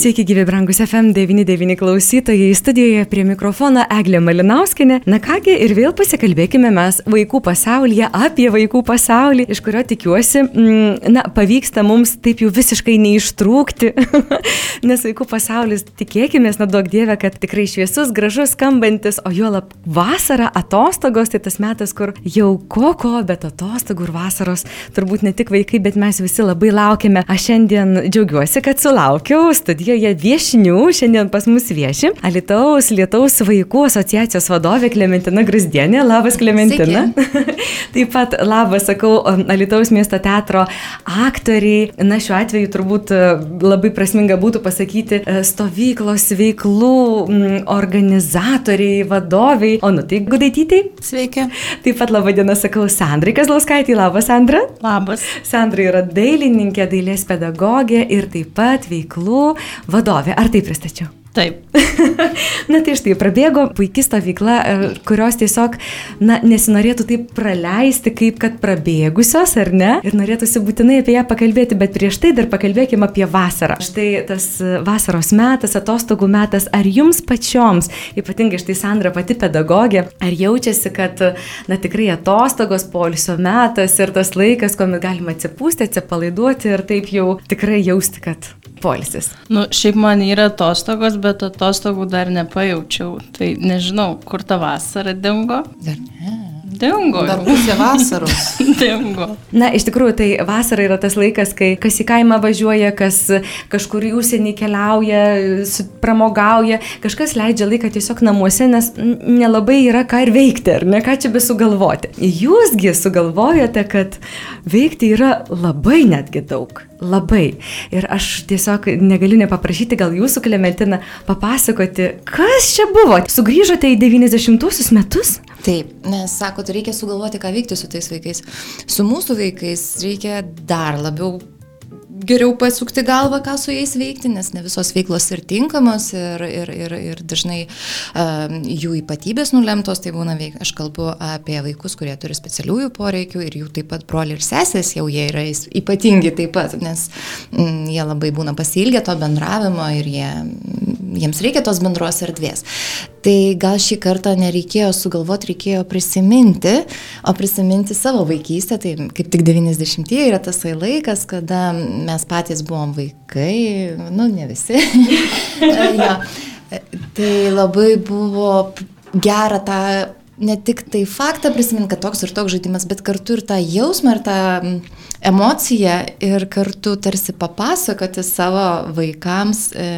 Sveiki, gyvi brangus FM99 klausytojai. Studijoje prie mikrofono Eglė Malinauskinė. Na kągi, ir vėl pasikalbėkime mes vaikų pasaulyje, apie vaikų pasaulį, iš kurio tikiuosi, mm, na, pavyksta mums taip jau visiškai neištrūkti. Nes vaikų pasaulis, tikėkime, na daug dievė, kad tikrai šviesus, gražus, skambantis, o juolap vasara, atostogos, tai tas metas, kur jau koko, bet atostogų ir vasaros turbūt ne tik vaikai, bet mes visi labai laukiame. Aš šiandien džiaugiuosi, kad sulaukiau studijoje studijoje viešinių. Šiandien pas mus vieši Alitaus Lietaus vaikų asociacijos vadovė Klementina Grasdienė. Labas, Klementina. Taip pat labas, sakau, Alitaus miesto teatro aktoriai. Na, šiuo atveju turbūt e, labai prasminga būtų pasakyti e, stovyklos veiklų organizatoriai, vadoviai. O nu, tai gudaitytai. Sveiki. Taip pat laba diena, sakau, Sandrai Kazlauskaitė. Labas, Sandra. Labas. Sandra yra dailininkė, dailės pedagogė ir taip pat veiklų vadovė. Ar tai pristačiau? Taip. na tai štai, prabėgo puikiai stovykla, e, kurios tiesiog, na, nesinorėtų taip praleisti, kaip kad prabėgusios, ar ne? Ir norėtųsi būtinai apie ją pakalbėti, bet prieš tai dar pakalbėkime apie vasarą. Štai tas vasaros metas, atostogų metas, ar jums pačioms, ypatingai štai Sandra pati pedagogė, ar jaučiasi, kad, na, tikrai atostogos, polisio metas ir tas laikas, kuomet galima atsipūsti, atsipalaiduoti ir taip jau tikrai jausti, kad polisis? Nu, šiaip man yra atostogos, bet atostogų dar nepajaučiau. Tai nežinau, kur ta vasara dingo. Dar ne. Dingo. Dar pusė vasaros. dingo. Na, iš tikrųjų, tai vasara yra tas laikas, kai kas į kaimą važiuoja, kas kažkur į užsienį keliauja, pramogauja, kažkas leidžia laiką tiesiog namuose, nes nelabai yra ką ir veikti, ar ne ką čia besugalvoti. Jūsgi sugalvojate, kad veikti yra labai netgi daug. Labai. Ir aš tiesiog negaliu nepaprašyti gal jūsų, Klementina, papasakoti, kas čia buvo. Sugrįžote į 90-uosius metus? Taip, nes sakot, reikia sugalvoti, ką veikti su tais vaikais. Su mūsų vaikais reikia dar labiau geriau pasukti galvą, ką su jais veikti, nes ne visos veiklos ir tinkamos ir, ir, ir, ir dažnai uh, jų ypatybės nulemtos, tai būna veik. Aš kalbu apie vaikus, kurie turi specialiųjų poreikių ir jų taip pat broliai ir sesės jau jie yra ypatingi taip pat, nes mm, jie labai būna pasilgę to bendravimo ir jie, jiems reikia tos bendros erdvės. Tai gal šį kartą nereikėjo sugalvoti, reikėjo prisiminti, o prisiminti savo vaikystę, tai kaip tik 90-ieji yra tas laikas, kada mes patys buvom vaikai, nu ne visi. ja. Tai labai buvo gera tą ne tik tai faktą prisiminti, kad toks ir toks žaidimas, bet kartu ir tą jausmą ir tą emociją ir kartu tarsi papasakoti savo vaikams, e,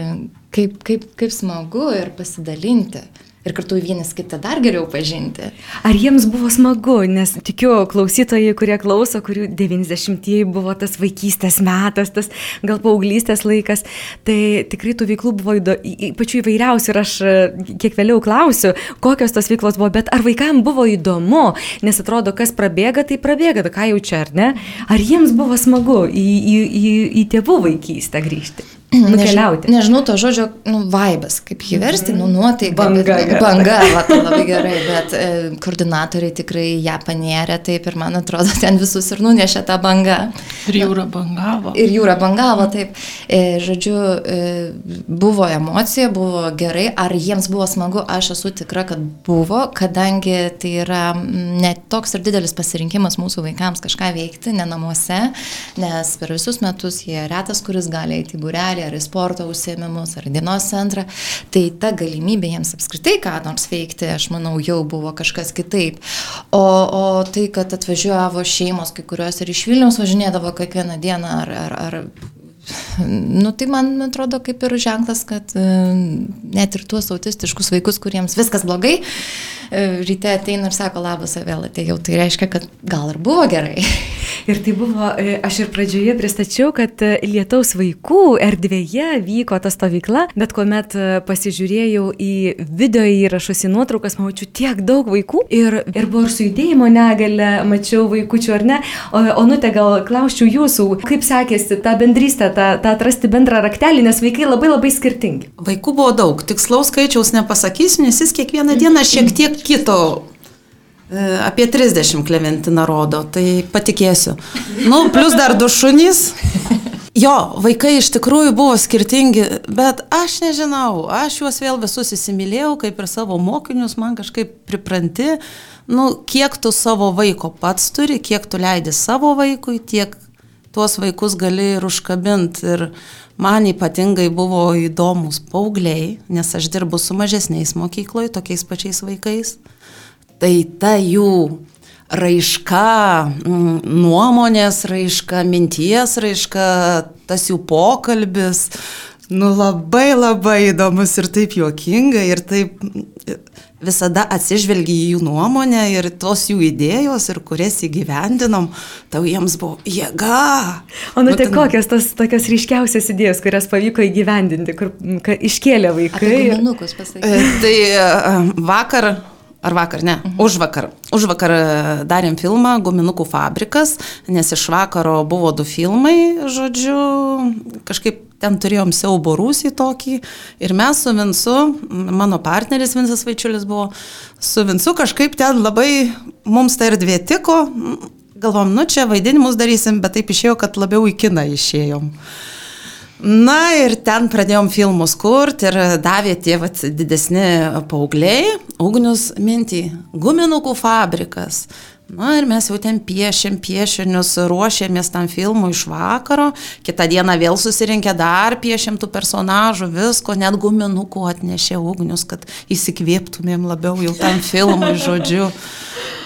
kaip, kaip, kaip smagu ir pasidalinti ir kartu vienas kitą dar geriau pažinti. Ar jiems buvo smagu, nes tikiu klausytojai, kurie klauso, kurių 90-ieji buvo tas vaikystės metas, tas gal paauglystės laikas, tai tikrai tų veiklų buvo įdo, pačių įvairiausių ir aš e, kiek vėliau klausiu, kokios tos veiklos buvo, bet ar vaikams buvo įdomu, nes atrodo, kas prabėga, tai prabėga, tai ką jau čia, ar ne? Ar jiems buvo smagu į, į, į, į tėvų vaikystę grįžti? Nukeliauti. Než, nežinau to žodžio, nu, vaibas, kaip jį versti, nu, nuotaika. Banga. Bet, banga, va, tai labai gerai, bet e, koordinatoriai tikrai ją panėrė taip ir man atrodo, ten visus ir nunešė tą bangą. Ir jūra bangavo. Ir jūra bangavo, taip. E, žodžiu, e, buvo emocija, buvo gerai, ar jiems buvo smagu, aš esu tikra, kad buvo, kadangi tai yra net toks ir didelis pasirinkimas mūsų vaikams kažką veikti, ne namuose, nes per visus metus jie retas, kuris gali eiti į būrelį darželį, ar į sporto užsiemimus, ar dienos centrą, tai ta galimybė jiems apskritai ką nors veikti, aš manau, jau buvo kažkas kitaip. O, o tai, kad atvažiavo šeimos, kai kurios ir iš Vilniaus važinėdavo kiekvieną dieną, ar, ar, ar Nu, tai man atrodo kaip ir ženklas, kad e, net ir tuos autistiškus vaikus, kuriems viskas blogai, e, ryte ateina ir sako, labas, vėl atėjau, tai reiškia, kad gal ir buvo gerai. Ir tai buvo, e, aš ir pradžioje pristačiau, kad e, Lietaus vaikų erdvėje vyko ta stovykla, bet kuomet e, pasižiūrėjau į video įrašus, į nuotraukas, mačiau tiek daug vaikų ir, ir buvo ir su judėjimo negale, mačiau vaikučių ar ne. O, o nu te gal klausčiau jūsų, kaip sekėsi tą bendrystę, tą, tą atrasti bendrą raktelį, nes vaikai labai labai skirtingi. Vaikų buvo daug, tikslaus skaičiaus nepasakysiu, nes jis kiekvieną dieną šiek tiek kito apie 30 Klementina rodo, tai patikėsiu. Nu, plus dar du šunys. Jo, vaikai iš tikrųjų buvo skirtingi, bet aš nežinau, aš juos vėl visus įsimylėjau, kaip ir savo mokinius, man kažkaip pripranti, nu, kiek tu savo vaiko pats turi, kiek tu leidi savo vaikui, tiek tuos vaikus gali ir užkabinti. Ir man ypatingai buvo įdomus paaugliai, nes aš dirbu su mažesniais mokykloje, tokiais pačiais vaikais tai ta jų raiška, mm, nuomonės raiška, minties raiška, tas jų pokalbis, nu labai labai įdomus ir taip juokinga ir taip visada atsižvelgi į jų nuomonę ir tos jų idėjos ir kurias įgyvendinom, tau jiems buvo jėga. O nu tai kokios tos tokios ryškiausios idėjos, kurias pavyko įgyvendinti, kur ka, iškėlė vaikai? Apie minukus pasakyti. E, tai e, vakar Ar vakar, ne, mhm. už vakar. Už vakar e, darėm filmą Guminukų fabrikas, nes iš vakaro buvo du filmai, žodžiu, kažkaip ten turėjom siaubo rūsį tokį ir mes su Vincu, mano partneris Vincas Vaičiulis buvo, su Vincu kažkaip ten labai mums ta erdvė tiko, galvom, nu čia vaidinimus darysim, bet taip išėjo, kad labiau į kiną išėjom. Na ir ten pradėjom filmus kurti ir davė tie vat, didesni paaugliai, ugnius mintį, guminukų fabrikas. Na ir mes jau ten piešėm piešinius, ruošėmės tam filmui iš vakaro, kitą dieną vėl susirinkę dar piešėm tų personažų, visko, net guminukų atnešė ugnius, kad įsikvėptumėm labiau jau tam filmui, žodžiu.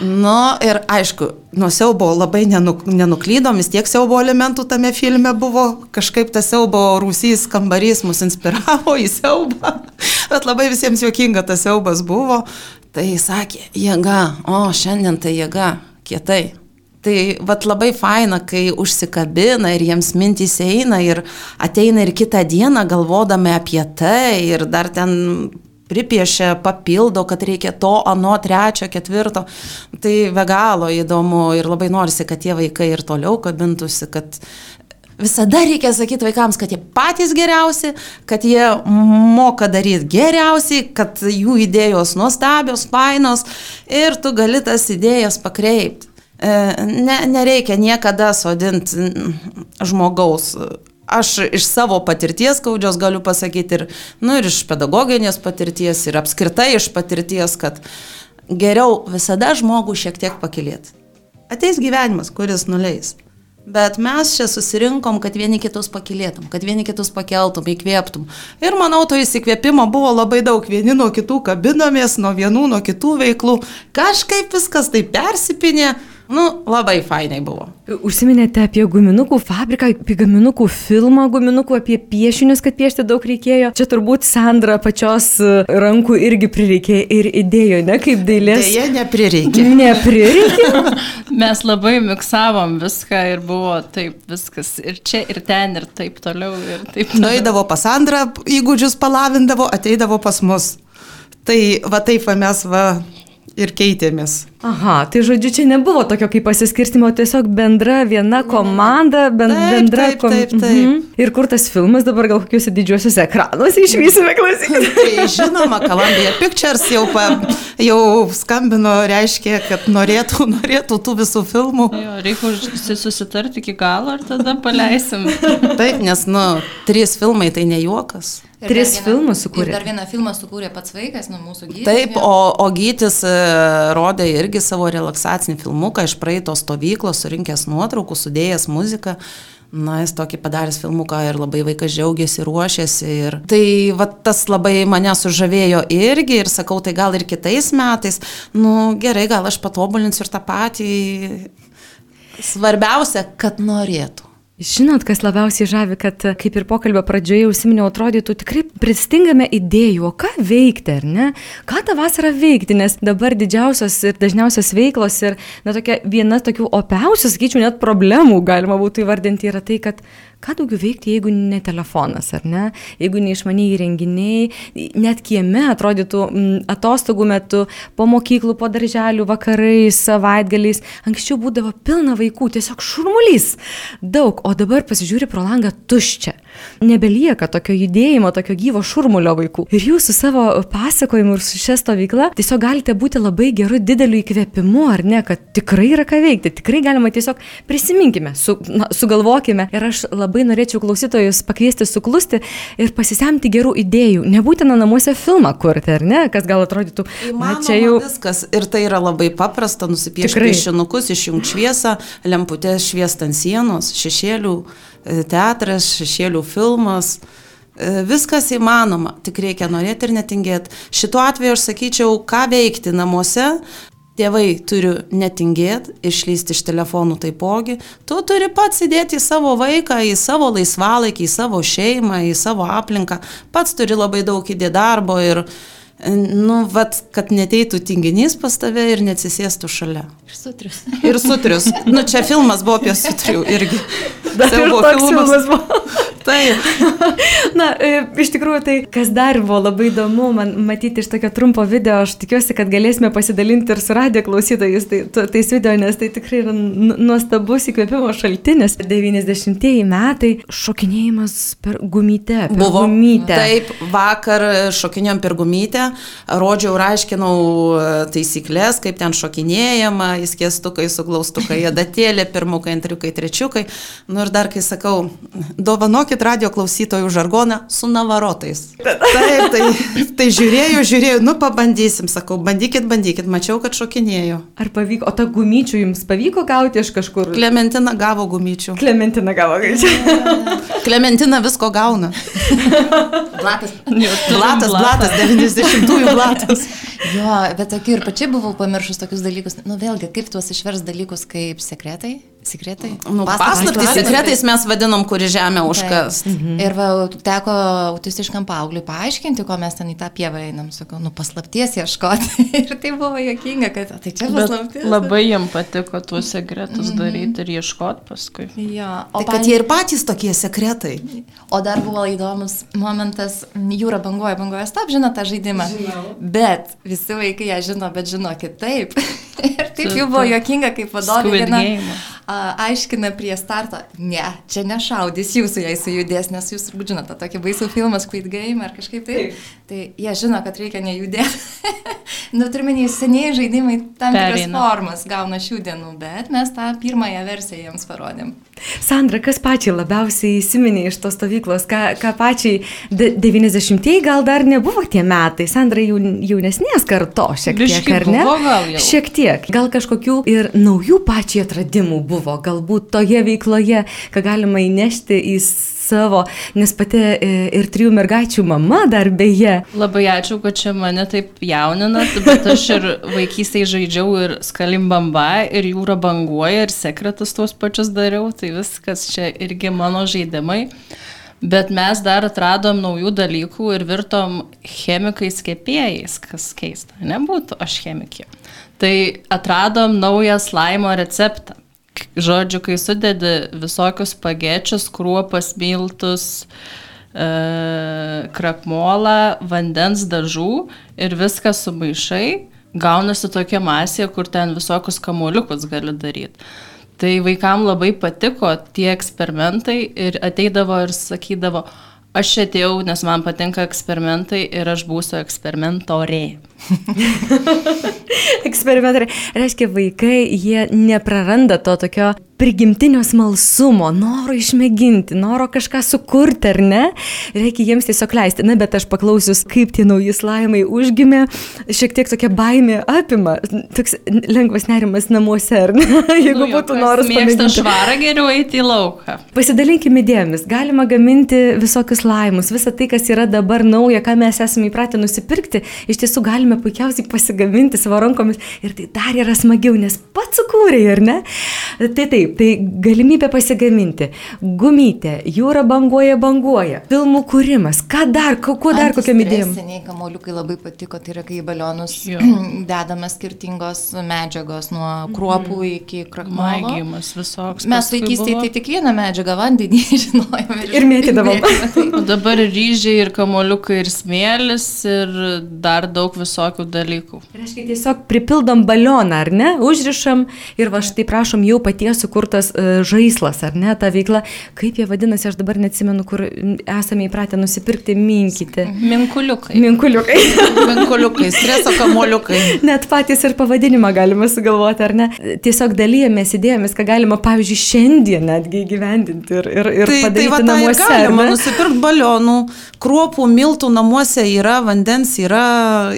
Nu ir aišku, nuo siaubo labai nenuk, nenuklydom, vis tiek siaubo elementų tame filme buvo, kažkaip tas siaubo rūsys kambarys mus inspiravo į siaubą, bet labai visiems juokinga tas siaubas buvo. Tai sakė, jėga, o šiandien tai jėga, kietai. Tai vat labai faina, kai užsikabina ir jiems mintys eina ir ateina ir kitą dieną galvodami apie tai ir dar ten pripiešia, papildo, kad reikia to, ano, trečio, ketvirto. Tai be galo įdomu ir labai norisi, kad tie vaikai ir toliau kabintųsi, kad visada reikia sakyti vaikams, kad jie patys geriausi, kad jie moka daryti geriausiai, kad jų idėjos nuostabios, fainos ir tu gali tas idėjas pakreipti. E, ne, nereikia niekada sodinti žmogaus aš iš savo patirties skaudžios galiu pasakyti ir, nu, ir iš pedagoginės patirties, ir apskritai iš patirties, kad geriau visada žmogų šiek tiek pakilėti. Ateis gyvenimas, kuris nuleis. Bet mes čia susirinkom, kad vieni kitus pakilėtum, kad vieni kitus pakeltum, įkvėptum. Ir manau, to įsikvėpimo buvo labai daug. Vieni nuo kitų kabinomės, nuo vienų, nuo kitų veiklų. Kažkaip viskas taip persipinė. Nu, labai fainai buvo. Užsiminėte apie guminukų fabriką, apie guminukų filmą, guminukų, apie piešinius, kad piešti daug reikėjo. Čia turbūt Sandra pačios e, rankų irgi prireikė ir idėjo, ne kaip dailės. Deja, neprireikė. Neprireikė. Mes labai miksavom viską ir buvo taip viskas ir čia, ir ten, ir taip toliau. Ir taip toliau. Nueidavo pas Sandrą, įgūdžius palavindavo, ateidavo pas mus. Tai va taip va mes va ir keitėmės. Aha, tai žodžiu, čia nebuvo tokio kaip pasiskirstimo, tiesiog bendra viena komanda, ben, taip, bendra komanda. Taip, taip, taip. Mhm. Ir kur tas filmas dabar gal kokiuose didžiuosiuose ekranuose išvysime klausykit. Tai žinoma, Columbia Pictures jau, pa, jau skambino, reiškia, kad norėtų, norėtų tų visų filmų. Jo, reikia susitarti iki galo ir tada paleisim. Taip, nes, nu, trys filmai tai ne juokas. Ir Tris vieną, filmus sukūrė. Dar vieną filmą sukūrė pats vaikas, nu mūsų gydytojas. Taip, o, o gytis e, rodė irgi savo relaksacinį filmuką iš praeitos stovyklos, surinkęs nuotraukų, sudėjęs muziką. Na, jis tokį padaręs filmuką ir labai vaikas džiaugiasi, ruošiasi. Ir tai va, tas labai mane sužavėjo irgi ir sakau, tai gal ir kitais metais, nu gerai, gal aš patobulinsiu ir tą patį. Svarbiausia, kad norėtų. Žinot, kas labiausiai žavi, kad kaip ir pokalbio pradžioje užsiminiau, atrodytų tikrai pristingame idėjų, o ką veikti, ar ne? Ką tą vasarą veikti, nes dabar didžiausios ir dažniausios veiklos ir, na, tokia viena tokių opiausių, sakyčiau, net problemų galima būtų įvardinti yra tai, kad ką daugiau veikti, jeigu ne telefonas, ar ne, jeigu neišmaniai įrenginiai, net kieme atrodytų m, atostogų metu, po mokyklų, po darželių, vakarais, savaitgaliais, anksčiau būdavo pilna vaikų, tiesiog šurmulys, daug, o dabar pasižiūri pro langą tuščia. Nebelieka tokio judėjimo, tokio gyvo šurmulio vaikų. Ir jūs su savo pasakojimu ir su šia stovykla tiesiog galite būti labai geru dideliu įkvėpimu, ar ne, kad tikrai yra ką veikti, tikrai galima tiesiog prisiminkime, su, na, sugalvokime. Ir aš labai labai norėčiau klausytojus pakviesti suklusti ir pasisemti gerų idėjų. Nebūtina namuose filmą kurti, ar ne, kas gal atrodytų, na čia jau viskas. Ir tai yra labai paprasta, nusipiešti piešinukus, išjungti šviesą, lemputės šviest ant sienos, šešėlių e, teatras, šešėlių filmas. E, viskas įmanoma, tik reikia norėti ir netingėti. Šituo atveju aš sakyčiau, ką veikti namuose, Tėvai turi netingėti, išlysti iš telefonų taipogi. Tu turi pats įdėti į savo vaiką, į savo laisvalaikį, į savo šeimą, į savo aplinką. Pats turi labai daug įdėti darbo ir, nu, vat, kad neteitų tinginys pas tave ir neatsisėstų šalia. Ir sutrius. Ir sutrius. Nu, čia filmas buvo apie sutrių irgi. Dar tai buvo filmas. filmas buvo. Taip. Na, e, iš tikrųjų, tai kas dar buvo labai įdomu, man matyti iš tokio trumpo video, aš tikiuosi, kad galėsime pasidalinti ir su radio klausytojais tai, tais video, nes tai tikrai yra nuostabus įkvėpimo šaltinis. 90-ieji metai šokinėjimas per gumytę. Per buvo. Gumytę. Taip, vakar šokinėjom per gumytę, rodžiau ir aiškinau e, taisyklės, kaip ten šokinėjama, įskėstukai, suglaustukai, adatėlė, pirmukai, antriukai, trečiukai. Nu ir dar, kai sakau, dovanokit radio klausytojų žargoną su navarotais. Taip, tai, tai žiūrėjau, žiūrėjau, nu pabandysim, sakau, bandykit, bandykit, mačiau, kad šokinėjau. Ar pavyko, o tą gumyčių jums pavyko gauti iš kažkur? Klementina gavo gumyčių. Klementina gavo gumyčių. Klementina visko gauna. blatas. Blatas, blatas, 90-ųjų blatas. Jo, bet tokių ir pačiai buvau pamiršus tokius dalykus. Nu vėlgi, kaip tuos išvers dalykus kaip sekretai? Sekretai? Nu, paslaptys sekretais mes vadinom, kuri žemė užkas. Mhm. Ir va, teko autistiškam paaugliui paaiškinti, ko mes ten į tą pievą einam. Sakau, nu paslapties ieškoti. ir tai buvo jokinga, kad tai čia paslaptis. Bet labai jam patiko tuos sekretus mhm. daryti ir ieškoti paskui. Jo, o tai, kad jie ir patys tokie sekretai. O dar buvo įdomus momentas, jūra banguoja, banguoja, stop, žino tą žaidimą. Žinau. Bet visi vaikai ją žino, bet žino kitaip. ir taip jau buvo jokinga, kaip vadovė aiškina prie starto, ne, čia nešaudys jūsų, jei sujudės, nes jūs turbūt žinote, tokį baisų filmą Squid Game ar kažkaip taip. taip. Tai jie žino, kad reikia nejudėti. nu, turime, senieji žaidimai tam tikras formas gauna šių dienų, bet mes tą pirmąją versiją jiems parodėm. Sandra, kas pačiai labiausiai įsiminė iš tos stovyklos, ką, ką pačiai 90-ieji gal dar nebuvo tie metai, Sandra jau, jaunesnės karto šiek tiek, ar ne? Buvo, gal jau. šiek tiek, gal kažkokių ir naujų pačiai atradimų buvo, galbūt toje veikloje, ką galima įnešti į savo, nes pati e, ir trijų mergaičių mama dar beje. Labai ačiū, kad čia mane taip jauninat, bet aš ir vaikystėje žaidžiau ir skalimbamba, ir jūra banguoja, ir sekretus tuos pačius dariau, tai viskas čia irgi mano žaidimai. Bet mes dar atradom naujų dalykų ir virtom chemikais kepėjais, kas keista, nebūtų aš chemikė. Tai atradom naują slaimo receptą žodžiu, kai sudedi visokius pagečius, kruopas, miltus, e, krakmolą, vandens dažų ir viską sumaišai, gaunasi tokia masė, kur ten visokius kamuoliukus gali daryti. Tai vaikam labai patiko tie eksperimentai ir ateidavo ir sakydavo, aš atėjau, nes man patinka eksperimentai ir aš būsiu eksperimentorė. Eksperimentai. Reiškia, vaikai, jie nepraranda to tokio prigimtinio smalsumo, noro išmėginti, noro kažką sukurti, ar ne? Reikia jiems tiesiog leisti. Na, bet aš paklausius, kaip tie nauji slaimai užgimė, šiek tiek tokia baimė apima, toks lengvas nerimas namuose, ar ne? Jeigu nu, būtų noras mėgti švarą, geriau eiti į lauką. Pasidalinkime idėjomis. Galima gaminti visokius laimus, visą tai, kas yra dabar nauja, ką mes esame įpratę nusipirkti, iš tiesų galime puikiausiai pasigaminti savo rankomis ir tai dar yra smagiau, nes pats sukūrė, ar ne? Tai taip, Taip, tai galimybė pasigaminti. Gumytė, jūra banguoja, banguoja. Filmų kūrimas. Ką dar, ko, ko dar kokiam idėjom? Seniai kamoliukai labai patiko, tai yra kai į balionus Jo. dedama skirtingos medžiagos nuo kruopų iki krakmalo. Maigymas visoks. Mes vaikystėje tai tik vieną medžiagą vandenį žinojome. Ir mėtydavom. O dabar ryžiai ir kamoliukai ir smėlis ir dar daug visokių dalykų. Reiškia, tiesiog pripildom balioną, ar ne? Užrišam ir va štai prašom jau paties sukurtas uh, žaislas, ar ne, ta veikla. Kaip jie vadinasi, aš dabar neatsimenu, kur esame įpratę nusipirkti minkyti. Minkuliukai. Minkuliukai. Vinkoliukai, streso kamoliukai. Net patys ir pavadinimą galima sugalvoti, ar ne? Tiesiog dalyjamės idėjomis, ką galima, pavyzdžiui, šiandien netgi įgyvendinti ir, ir, ir Tai, tai padaryti va, tą ir namuose. ar galima nusipirkti balionų, kruopų, miltų namuose yra, vandens yra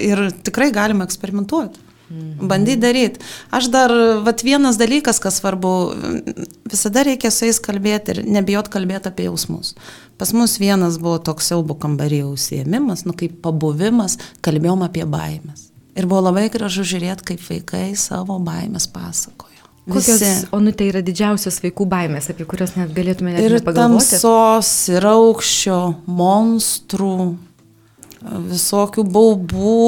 ir tikrai galima eksperimentuoti. Bandyti daryti. Aš dar, vat vienas dalykas, kas svarbu, visada reikia su jais kalbėti ir nebijot kalbėti apie jausmus. Pas mus vienas buvo toks siaubo kambarį užsiemimas, nu kaip pabuvimas, kalbėjom apie baimės. Ir buvo labai gražu žiūrėti, kaip vaikai savo baimės pasakojo. Kokios, Visi. o nu tai yra didžiausios vaikų baimės, apie kurias net galėtume net Ir pagalvoti. tamsos, ir aukščio, monstrų, visokių baubų,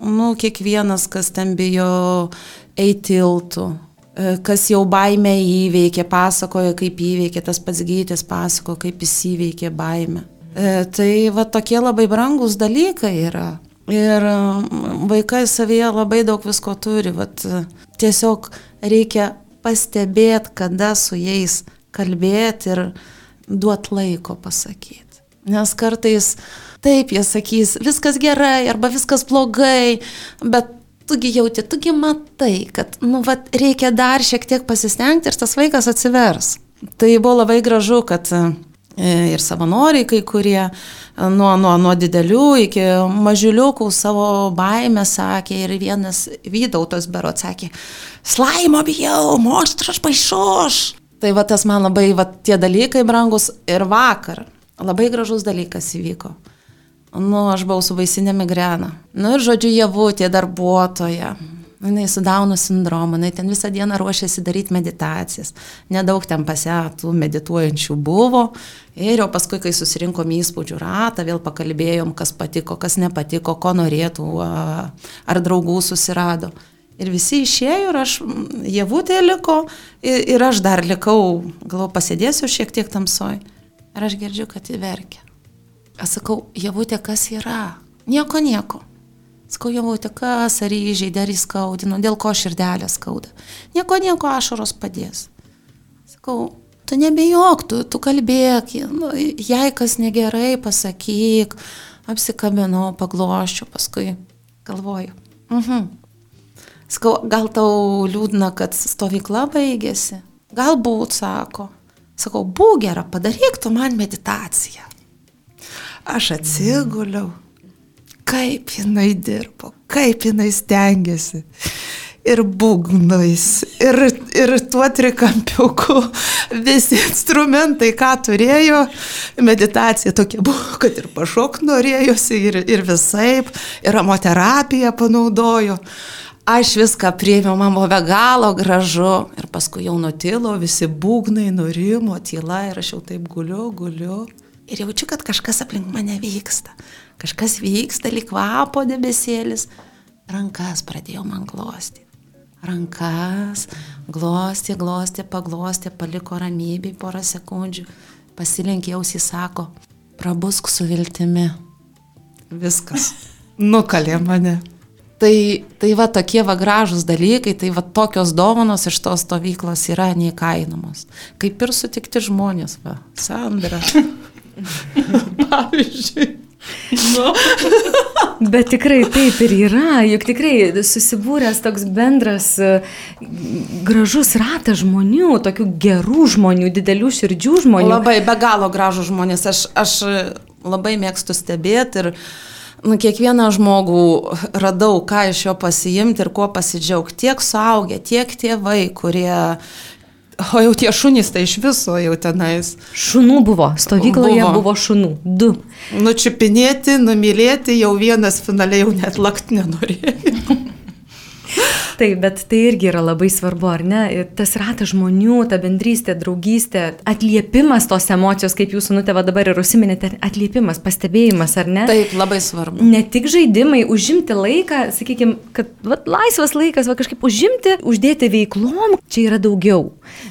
nu, kiekvienas, kas ten bijo eiti tiltų, e, kas jau baimę įveikė, pasakoja, kaip įveikė, tas pats gytis pasakoja, kaip jis įveikė baimę. E, Tai va tokie labai brangus dalykai yra. Ir mm, vaikai savyje labai daug visko turi. Vat, tiesiog reikia pastebėti, kada su jais kalbėti ir duot laiko pasakyti. Nes kartais taip jie sakys, viskas gerai arba viskas blogai, bet tugi jauti, tugi matai, kad nu, vat, reikia dar šiek tiek pasistengti ir tas vaikas atsivers. Tai buvo labai gražu, kad e, ir savanoriai kai kurie e, nuo, nuo, nuo didelių iki mažiuliukų savo baimę sakė ir vienas Vydautas bero sakė, slaimo bijau, monstras baišoš. Tai va tas man labai, va tie dalykai brangus ir vakar. Labai gražus dalykas įvyko. Nu, aš buvau su vaisinė migrena. Nu ir žodžiu, javutė darbuotoja. Nu, Jis su Dauno sindromu, jinai ten visą dieną ruošėsi daryti meditacijas. Nedaug ten pasėtų medituojančių buvo. Ir jau paskui, kai susirinkom įspūdžių ratą, vėl pakalbėjom, kas patiko, kas nepatiko, ko norėtų, ar draugų susirado. Ir visi išėjo ir aš, javutė liko ir, ir aš dar likau, galvoju, pasėdėsiu šiek tiek tamsoj. Ir aš girdžiu, kad jį verkia. Aš sakau, javutė, kas yra? Nieko, nieko. Sakau, javutė, kas ar įžeidė, ar įskaudino, dėl ko širdelė skauda. Nieko, nieko, ašaros padės. Sakau, tu nebejok, tu, tu kalbėk, nu, jei kas negerai, pasakyk, apsikabinau, pagloščiau, paskui galvoju. Mhm. Sakau, gal tau liūdna, kad stovykla baigėsi? Galbūt, sako. Sakau, būk gera, padaryk tu man meditaciją. Aš atsiguliau, kaip jinai dirbo, kaip jinai stengiasi. Ir būgnais, ir, ir tuo trikampiuku, visi instrumentai, ką turėjo, meditacija tokia buvo, kad ir pašok norėjosi, ir, ir visai, ir amoterapiją panaudojo. Aš viską priėmiau, man buvo be galo gražu. Ir paskui jau nutilo, visi būgnai nurimo, tyla ir aš jau taip guliu, guliu. Ir jaučiu, kad kažkas aplink mane vyksta. Kažkas vyksta, lyg kvapo debesėlis. Rankas pradėjau man glostyti. Rankas, glostė, glostė, paglostė, paliko ramybį porą sekundžių. Pasilenkė ausį, sako, prabusk su viltimi. Viskas. Nukalė mane. Tai, tai va tokie va gražus dalykai, tai va tokios dovanos iš tos stovyklos yra neįkainamos. Kaip ir sutikti žmonės, va, Sandra. Pavyzdžiui. Nu. Bet tikrai taip ir yra, juk tikrai susibūręs toks bendras e, gražus ratas žmonių, tokių gerų žmonių, didelių širdžių žmonių. Labai be galo gražų žmonės. Aš, aš labai mėgstu stebėti ir nu, kiekvieną žmogų radau, ką iš jo pasiimti ir kuo pasidžiaugti. Tiek suaugę, tiek tėvai, kurie... O jau tie šunys tai iš viso jau tenais. Šunų buvo, stovykloje buvo, Buvo. šunų, du. Nučiupinėti, numylėti, jau vienas finaliai jau net lakt nenorėjo. Taip, bet tai irgi yra labai svarbu, ar ne? Tas ratas žmonių, ta bendrystė, draugystė, atliepimas tos emocijos, kaip jūsų nutėva dabar ir užsiminėte, atliepimas, pastebėjimas, ar ne? Taip, labai svarbu. Ne tik žaidimai, užimti laiką, sakykime, kad va, laisvas laikas, va, kažkaip užimti, uždėti veiklom, čia yra daugiau.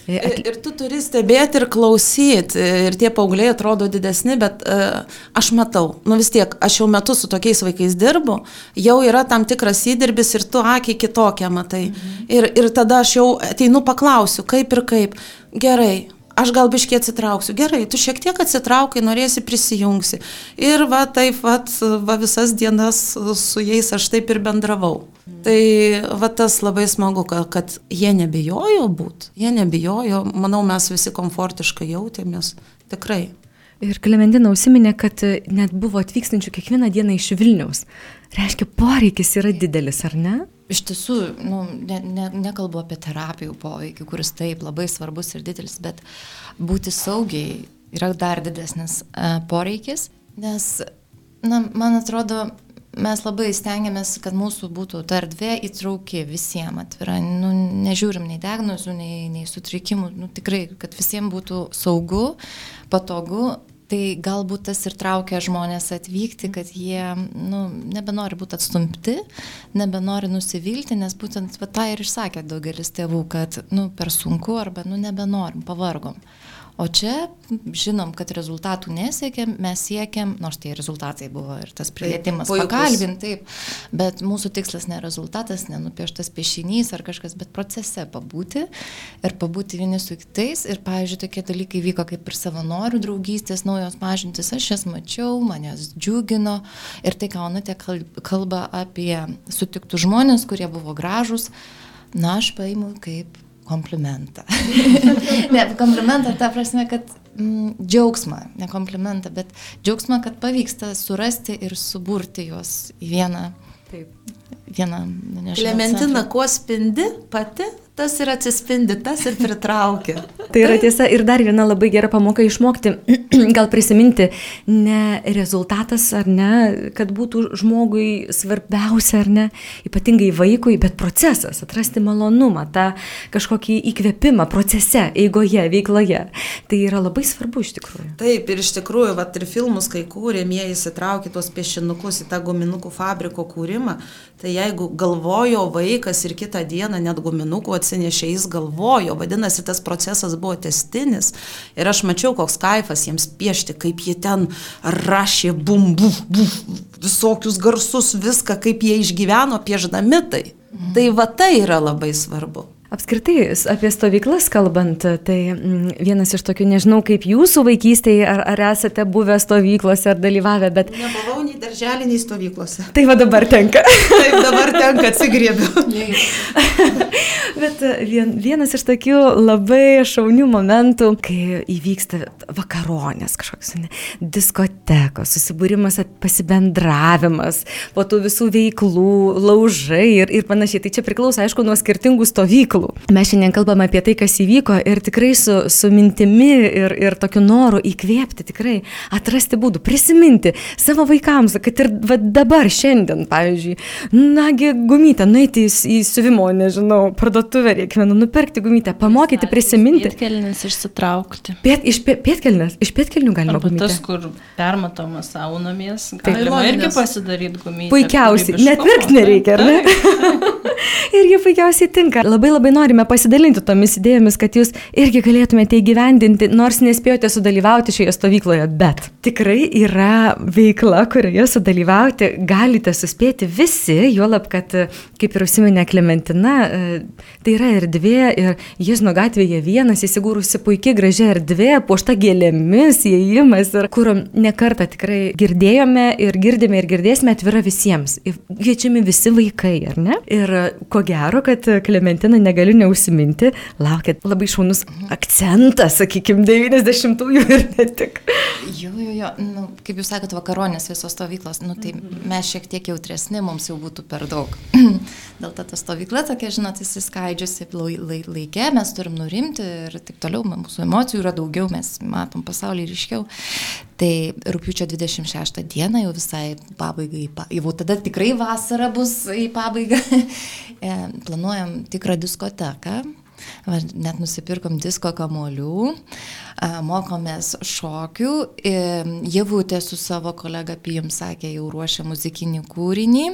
Ir, ir tu turi stebėti ir klausyti, ir tie paaugliai atrodo didesni, bet uh, aš matau, nu vis tiek, aš jau metus su tokiais vaikais dirbu, jau yra tam tikras įdirbis ir tu akiai kitokią matai. Mhm. Ir, ir tada aš jau ateinu paklausiu, kaip ir kaip. Gerai, aš gal biškiai atsitrauksiu. Gerai, tu šiek tiek atsitraukai, norėsi prisijungsi. Ir va taip, va, va visas dienas su jais aš taip ir bendravau. Tai va tas labai smagu, kad, kad jie nebijojo būti, jie nebijojo, manau, mes visi komfortiškai jautėmės, tikrai. Ir Klementina užsiminė, kad net buvo atvykstančių kiekvieną dieną iš Vilniaus. Reiškia, poreikis yra didelis, ar ne? Iš tiesų, nu, ne, ne, nekalbu apie terapijų poveikį, kuris taip labai svarbus ir didelis, bet būti saugiai yra dar didesnis uh, poreikis, nes, na, man atrodo, mes labai stengiamės, kad mūsų būtų ta erdvė įtrauki visiems atvira. Nu, nežiūrim nei diagnozių, nei, nei sutrikimų. Nu, tikrai, kad visiems būtų saugu, patogu. Tai galbūt tas ir traukia žmonės atvykti, kad jie nu, nebenori būti atstumti, nebenori nusivilti, nes būtent va, tą ir išsakė daugelis tėvų, kad nu, per sunku arba nu, nebenorim, pavargom. O čia žinom, kad rezultatų nesiekėm, mes siekiam, nors tie rezultatai buvo ir tas prilietimas pakalbinti, taip, bet mūsų tikslas ne rezultatas, nenupieštas piešinys ar kažkas, bet procese pabūti ir pabūti vieni su kitais. Ir, pavyzdžiui, tokie dalykai vyko kaip ir savanorių draugystės, naujos mažintis, aš jas mačiau, manęs džiugino. Ir tai, ką Onutė kalba apie sutiktų žmonės, kurie buvo gražus, na, aš paimu kaip komplimentą. ne, komplimentą ta prasme, kad mm, džiaugsmą, ne komplimentą, bet džiaugsmą, kad pavyksta surasti ir suburti juos į vieną. Taip. Vieną, nežinau. Klementina, kuo spindi pati, tas ir atsispindi, tas ir pritraukia. tai yra tiesa ir dar viena labai gera pamoka išmokti, gal prisiminti, ne rezultatas ar ne, kad būtų žmogui svarbiausia ar ne, ypatingai vaikui, bet procesas, atrasti malonumą, tą kažkokį įkvėpimą procese, eigoje, veikloje. Tai yra labai svarbu iš tikrųjų. Taip, ir iš tikrųjų, vat, ir filmus, kai kūrėm, jie įsitraukė tuos piešinukus į tą guminukų fabriko kūrimą, tai jeigu galvojo vaikas ir kitą dieną net guminukų atsinešė, jis galvojo, vadinasi, tas procesas buvo testinis. Ir aš mačiau, koks kaifas jiems piešti, kaip jie ten rašė, bum, buf, buf, visokius garsus, viską, kaip jie išgyveno pieždami tai. Mhm. Tai va tai yra labai svarbu. Apskritai, apie stovyklas kalbant, tai mm, vienas iš tokių, nežinau, kaip jūsų vaikystėje, ar, ar esate buvę stovyklose, ar dalyvavę, bet... Nebuvau nei darželį, nei stovyklose. Tai va dabar tenka. Taip, dabar tenka, atsigriebiu. bet vien, vienas iš tokių labai šaunių momentų, kai įvyksta vakaronės, kažkoks ne, diskotekos, susibūrimas, pasibendravimas, po tų visų veiklų, laužai ir, ir panašiai. Tai čia priklauso, aišku, nuo skirtingų stovyklų veiklų. Mes šiandien kalbame apie tai, kas įvyko ir tikrai su, su mintimi ir, ir tokiu noru įkvėpti, tikrai atrasti būdų, prisiminti savo vaikams, kad ir va, dabar, šiandien, pavyzdžiui, nagi gumytę, nueiti į, į siuvimo, nežinau, parduotuvę reikmenu, nupirkti gumytę, pamokyti, prisiminti. Pietkelnes išsitraukti. Piet, iš pie, pietkelnes, iš pietkelnių galima gumytę. Tas, kur permatomas saunomės, galima Taip, irgi pasidaryti gumytę. Puikiausiai, net pirkti nereikia, ar ne? ir jie puikiausiai tinka. Labai labai norime pasidalinti tomis idėjomis, kad jūs irgi galėtumėte įgyvendinti, nors nespėjote sudalyvauti šioje stovykloje, bet tikrai yra veikla, kurioje sudalyvauti galite suspėti visi, juolab, kad, kaip ir užsiminė Klementina, tai yra erdvė ir Jėzno gatvėje vienas įsigūrusi puikiai gražia erdvė, puošta gėlėmis, įėjimas ir kur nekartą tikrai girdėjome ir girdime ir girdėsime atvira visiems. Kviečiami visi vaikai, ar ne? Ir ko gero, kad Klementina negaliu neužsiminti, laukia labai šaunus akcentas, sakykime, 90-ųjų ir ne tik. Jo, jo, jo, nu, kaip jūs sakote, vakaronės visos stovyklos, nu, tai mes šiek tiek jautresni, mums jau būtų per daug. Dėl to ta stovykla tokia, žinot, įsiskaidžius keičiasi lai, lai, laikė, mes turim nurimti ir taip toliau, mūsų emocijų yra daugiau, mes matom pasaulį ryškiau. Tai rūpiučio 26 dieną jau visai pabaigai, jau tada tikrai vasara bus į pabaigą, e, planuojam tikrą diskoteką net nusipirkom disko kamolių, mokomės šokių. Javutė su savo kolega Pijum sakė, jau ruošia muzikinį kūrinį.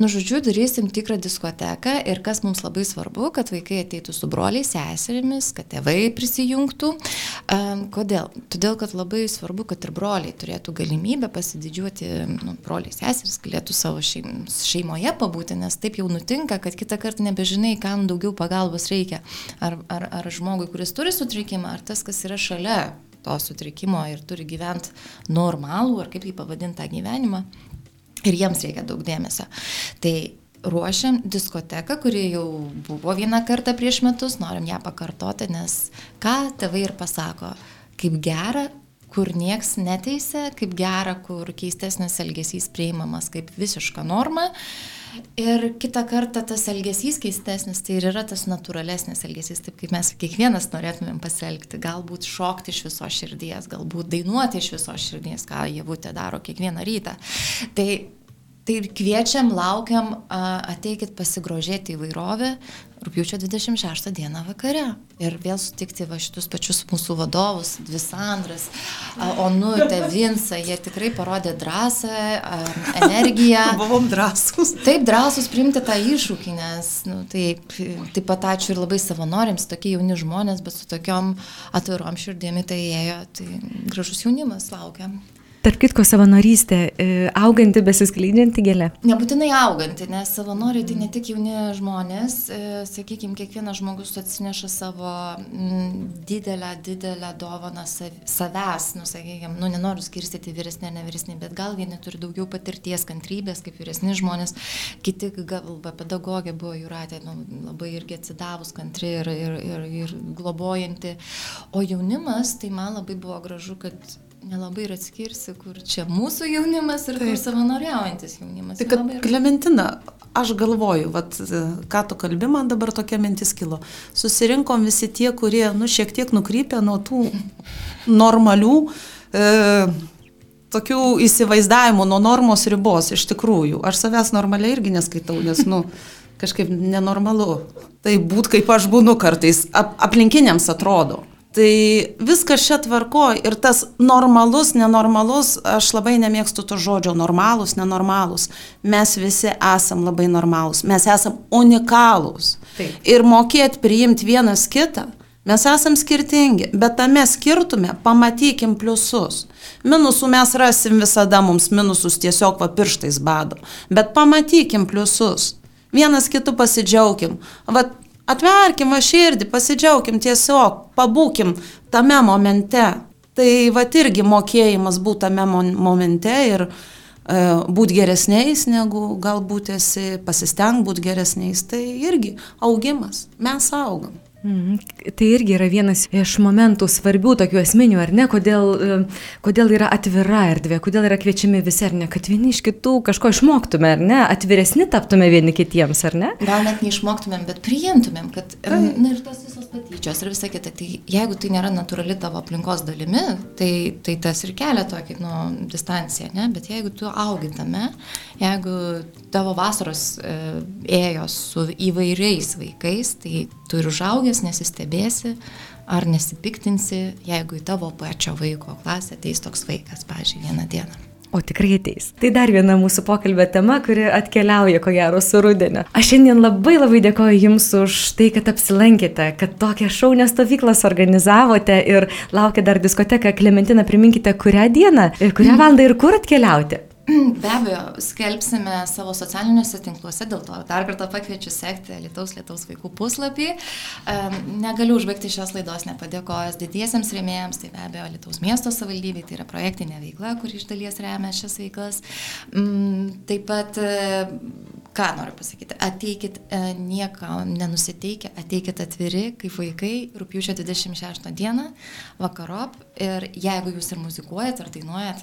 Nu, žodžiu, darysim tikrą diskoteką ir kas mums labai svarbu, kad vaikai ateitų su broliais, seserimis, kad tėvai prisijungtų. Kodėl? Todėl, kad labai svarbu, kad ir broliai turėtų galimybę pasididžiuoti, nu, broliai, seseris galėtų savo šeimoje pabūti, nes taip jau nutinka, kad kitą kartą nebežinai, kam daugiau pagalbos reikia. Ar, ar, ar žmogui, kuris turi sutrikimą, ar tas, kas yra šalia to sutrikimo ir turi gyventi normalų, ar kaip jį pavadinti tą gyvenimą. Ir jiems reikia daug dėmesio. Tai ruošiam diskoteką, kuri jau buvo vieną kartą prieš metus, norim ją pakartoti, nes ką tėvai ir pasako, kaip gera, kur nieks neteisė, kaip gera, kur keistesnis elgesys prieimamas kaip visiška norma. Uh, Ir kitą kartą tas elgesys keistesnis, tai ir yra tas natūralesnis elgesys, taip kaip mes kiekvienas norėtumėm pasielgti. Galbūt šokti iš viso širdies, galbūt dainuoti iš viso širdies, ką javutė daro kiekvieną rytą. Tai Tai kviečiam, laukiam, ateikit pasigrožėti įvairovę, rūpiučio 26 dieną vakare. Ir vėl sutikti va šitus pačius mūsų vadovus, dvi Sandras, Onutė, Vinsa, jie tikrai parodė drąsą, energiją. Buvom drąsus. Taip, drąsus priimti tą iššūkį, nes nu, taip, taip pat ačiū ir labai savanoriams, tokie jauni žmonės, bet su tokiom atvirom širdėmi tai ėjo, tai gražus jaunimas laukiam. Tarp kitko, savanorystė, e, auganti, besiskleidžianti gėlė. Nebūtinai auganti, nes savanoriai tai ne tik jauni žmonės, e, sakykime, kiekvienas žmogus atsineša savo m, didelę, didelę dovaną savęs, nu, sakykime, nu, nenoriu skirstyti vyresnė, ne vyresnė, bet gal vieni turi daugiau patirties, kantrybės, kaip vyresni žmonės, kiti galva pedagogė buvo jūratė, nu, labai irgi atsidavus, kantri ir, ir, ir, ir globojanti, o jaunimas, tai man labai buvo gražu, kad nelabai ir atskirsi, kur čia mūsų jaunimas ir Taip. kur savanoriaujantis jaunimas. Tai kad ir... Klementina, aš galvoju, vat, ką tu kalbi, man dabar tokia mintis kilo. Susirinkom visi tie, kurie, nu, šiek tiek nukrypę nuo tų normalių, e, tokių įsivaizdavimų, nuo normos ribos, iš tikrųjų. Aš savęs normaliai irgi neskaitau, nes, nu, kažkaip nenormalu. Tai būt kaip aš būnu kartais, ap, aplinkiniams atrodo. Tai viskas čia tvarko ir tas normalus, nenormalus, aš labai nemėgstu to žodžio normalus, nenormalus. Mes visi esam labai normalus, mes esam unikalūs. Taip. Ir mokėti priimti vienas kitą, mes esam skirtingi, bet tame skirtume pamatykim pliusus. Minusų mes rasim visada, mums minusus tiesiog va pirštais bado, bet pamatykim pliusus. Vienas kitų pasidžiaugim. Vat Atverkim širdį, pasidžiaugim tiesiog, pabūkim tame momente. Tai va irgi mokėjimas būti tame momente ir e, būti geresniais, negu galbūt esi, pasisteng būti geresniais, tai irgi augimas. Mes augam. Mhm. Tai irgi yra vienas iš momentų svarbių, tokių esminių, ar ne, kodėl, e, kodėl yra atvira erdvė, kodėl yra kviečiami visi, ar ne, kad vieni iš kitų kažko išmoktume, ar ne, atviresni taptume vieni kitiems, ar ne? Gal net neišmoktumėm, bet priimtumėm, kad na, ir tos visos patyčios ir visa kita, tai jeigu tai nėra natūrali tavo aplinkos dalimi, tai, tai tas ir kelia tokį, nu, distanciją, ne, bet jeigu tu augintame, jeigu tavo vasaros e, ėjo su įvairiais vaikais, tai tu ir užaugęs nesistebėsi ar nesipiktinsi, jeigu į tavo pačio vaiko klasę ateis toks vaikas, pažiūrėjau, vieną dieną. O tikrai ateis. Tai dar viena mūsų pokalbio tema, kuri atkeliauja ko gero su rudenio. Aš šiandien labai labai dėkoju Jums už tai, kad apsilankėte, kad tokią šaunę stovyklą suorganizavote ir laukia dar diskoteka. Klementina, priminkite, kurią dieną, kurią valandą ir kur atkeliauti. Be abejo, skelbsime savo socialiniuose tinkluose, dėl to dar kartą pakviečiu sekti Lietuvos Lietuvos vaikų puslapį. Negaliu užbaigti šios laidos nepadėkojęs didiesiems rėmėjams, tai be abejo Lietuvos miesto savivaldybei, tai yra projektinė veikla, kuri iš dalies remia šias veiklas. Mm, taip pat ką noriu pasakyti, ateikit e, nieko nenusiteikę, ateikit atviri, kaip vaikai, rūpiučio 26 dieną, vakarop ir jeigu jūs ir muzikuojat ar dainuojat,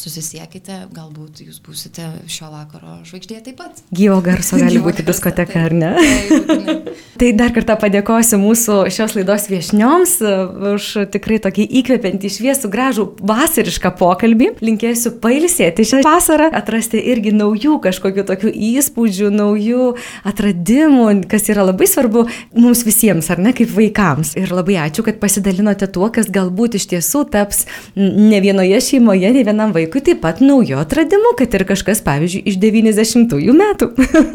susisiekite, galbūt jūs būsite šio vakaro žvaigždė taip pat. Gyvo garso gali Gyvo būti diskoteka, ar ne? Tai, tai dar kartą padėkosiu mūsų šios laidos viešnioms už tikrai tokį įkvepiantį šviesų gražų vasarišką pokalbį. Linkėsiu pailsėti šią vasarą, atrasti irgi naujų kažkokių tokių įspūdžių, naujų atradimų, kas yra labai svarbu mums visiems, ar ne, kaip vaikams. Ir labai ačiū, kad pasidalinote tuo, kas galbūt iš tiesų taps ne vienoje šeimoje, ne vienam vaikui taip pat naujo atradimu, kad ir kažkas, pavyzdžiui, iš 90-ųjų metų.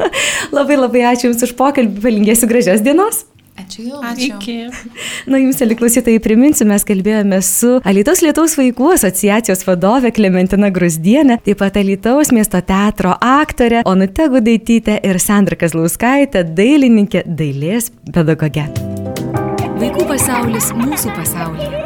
labai labai ačiū Jums už pokalbį, palinkėsiu gražios dienos. Ačiū Jums. Ačiū. Iki. Na, Jums, aliklausytojai, priminsiu, mes kalbėjome su Alitos Lietuvos vaikų asociacijos vadove Klementina Grusdienė, taip pat Alitos miesto teatro aktorė Onute Gudaitytė ir Sandra Kazlauskaitė, dailininkė, dailės pedagogė. Vaikų pasaulis mūsų pasaulyje.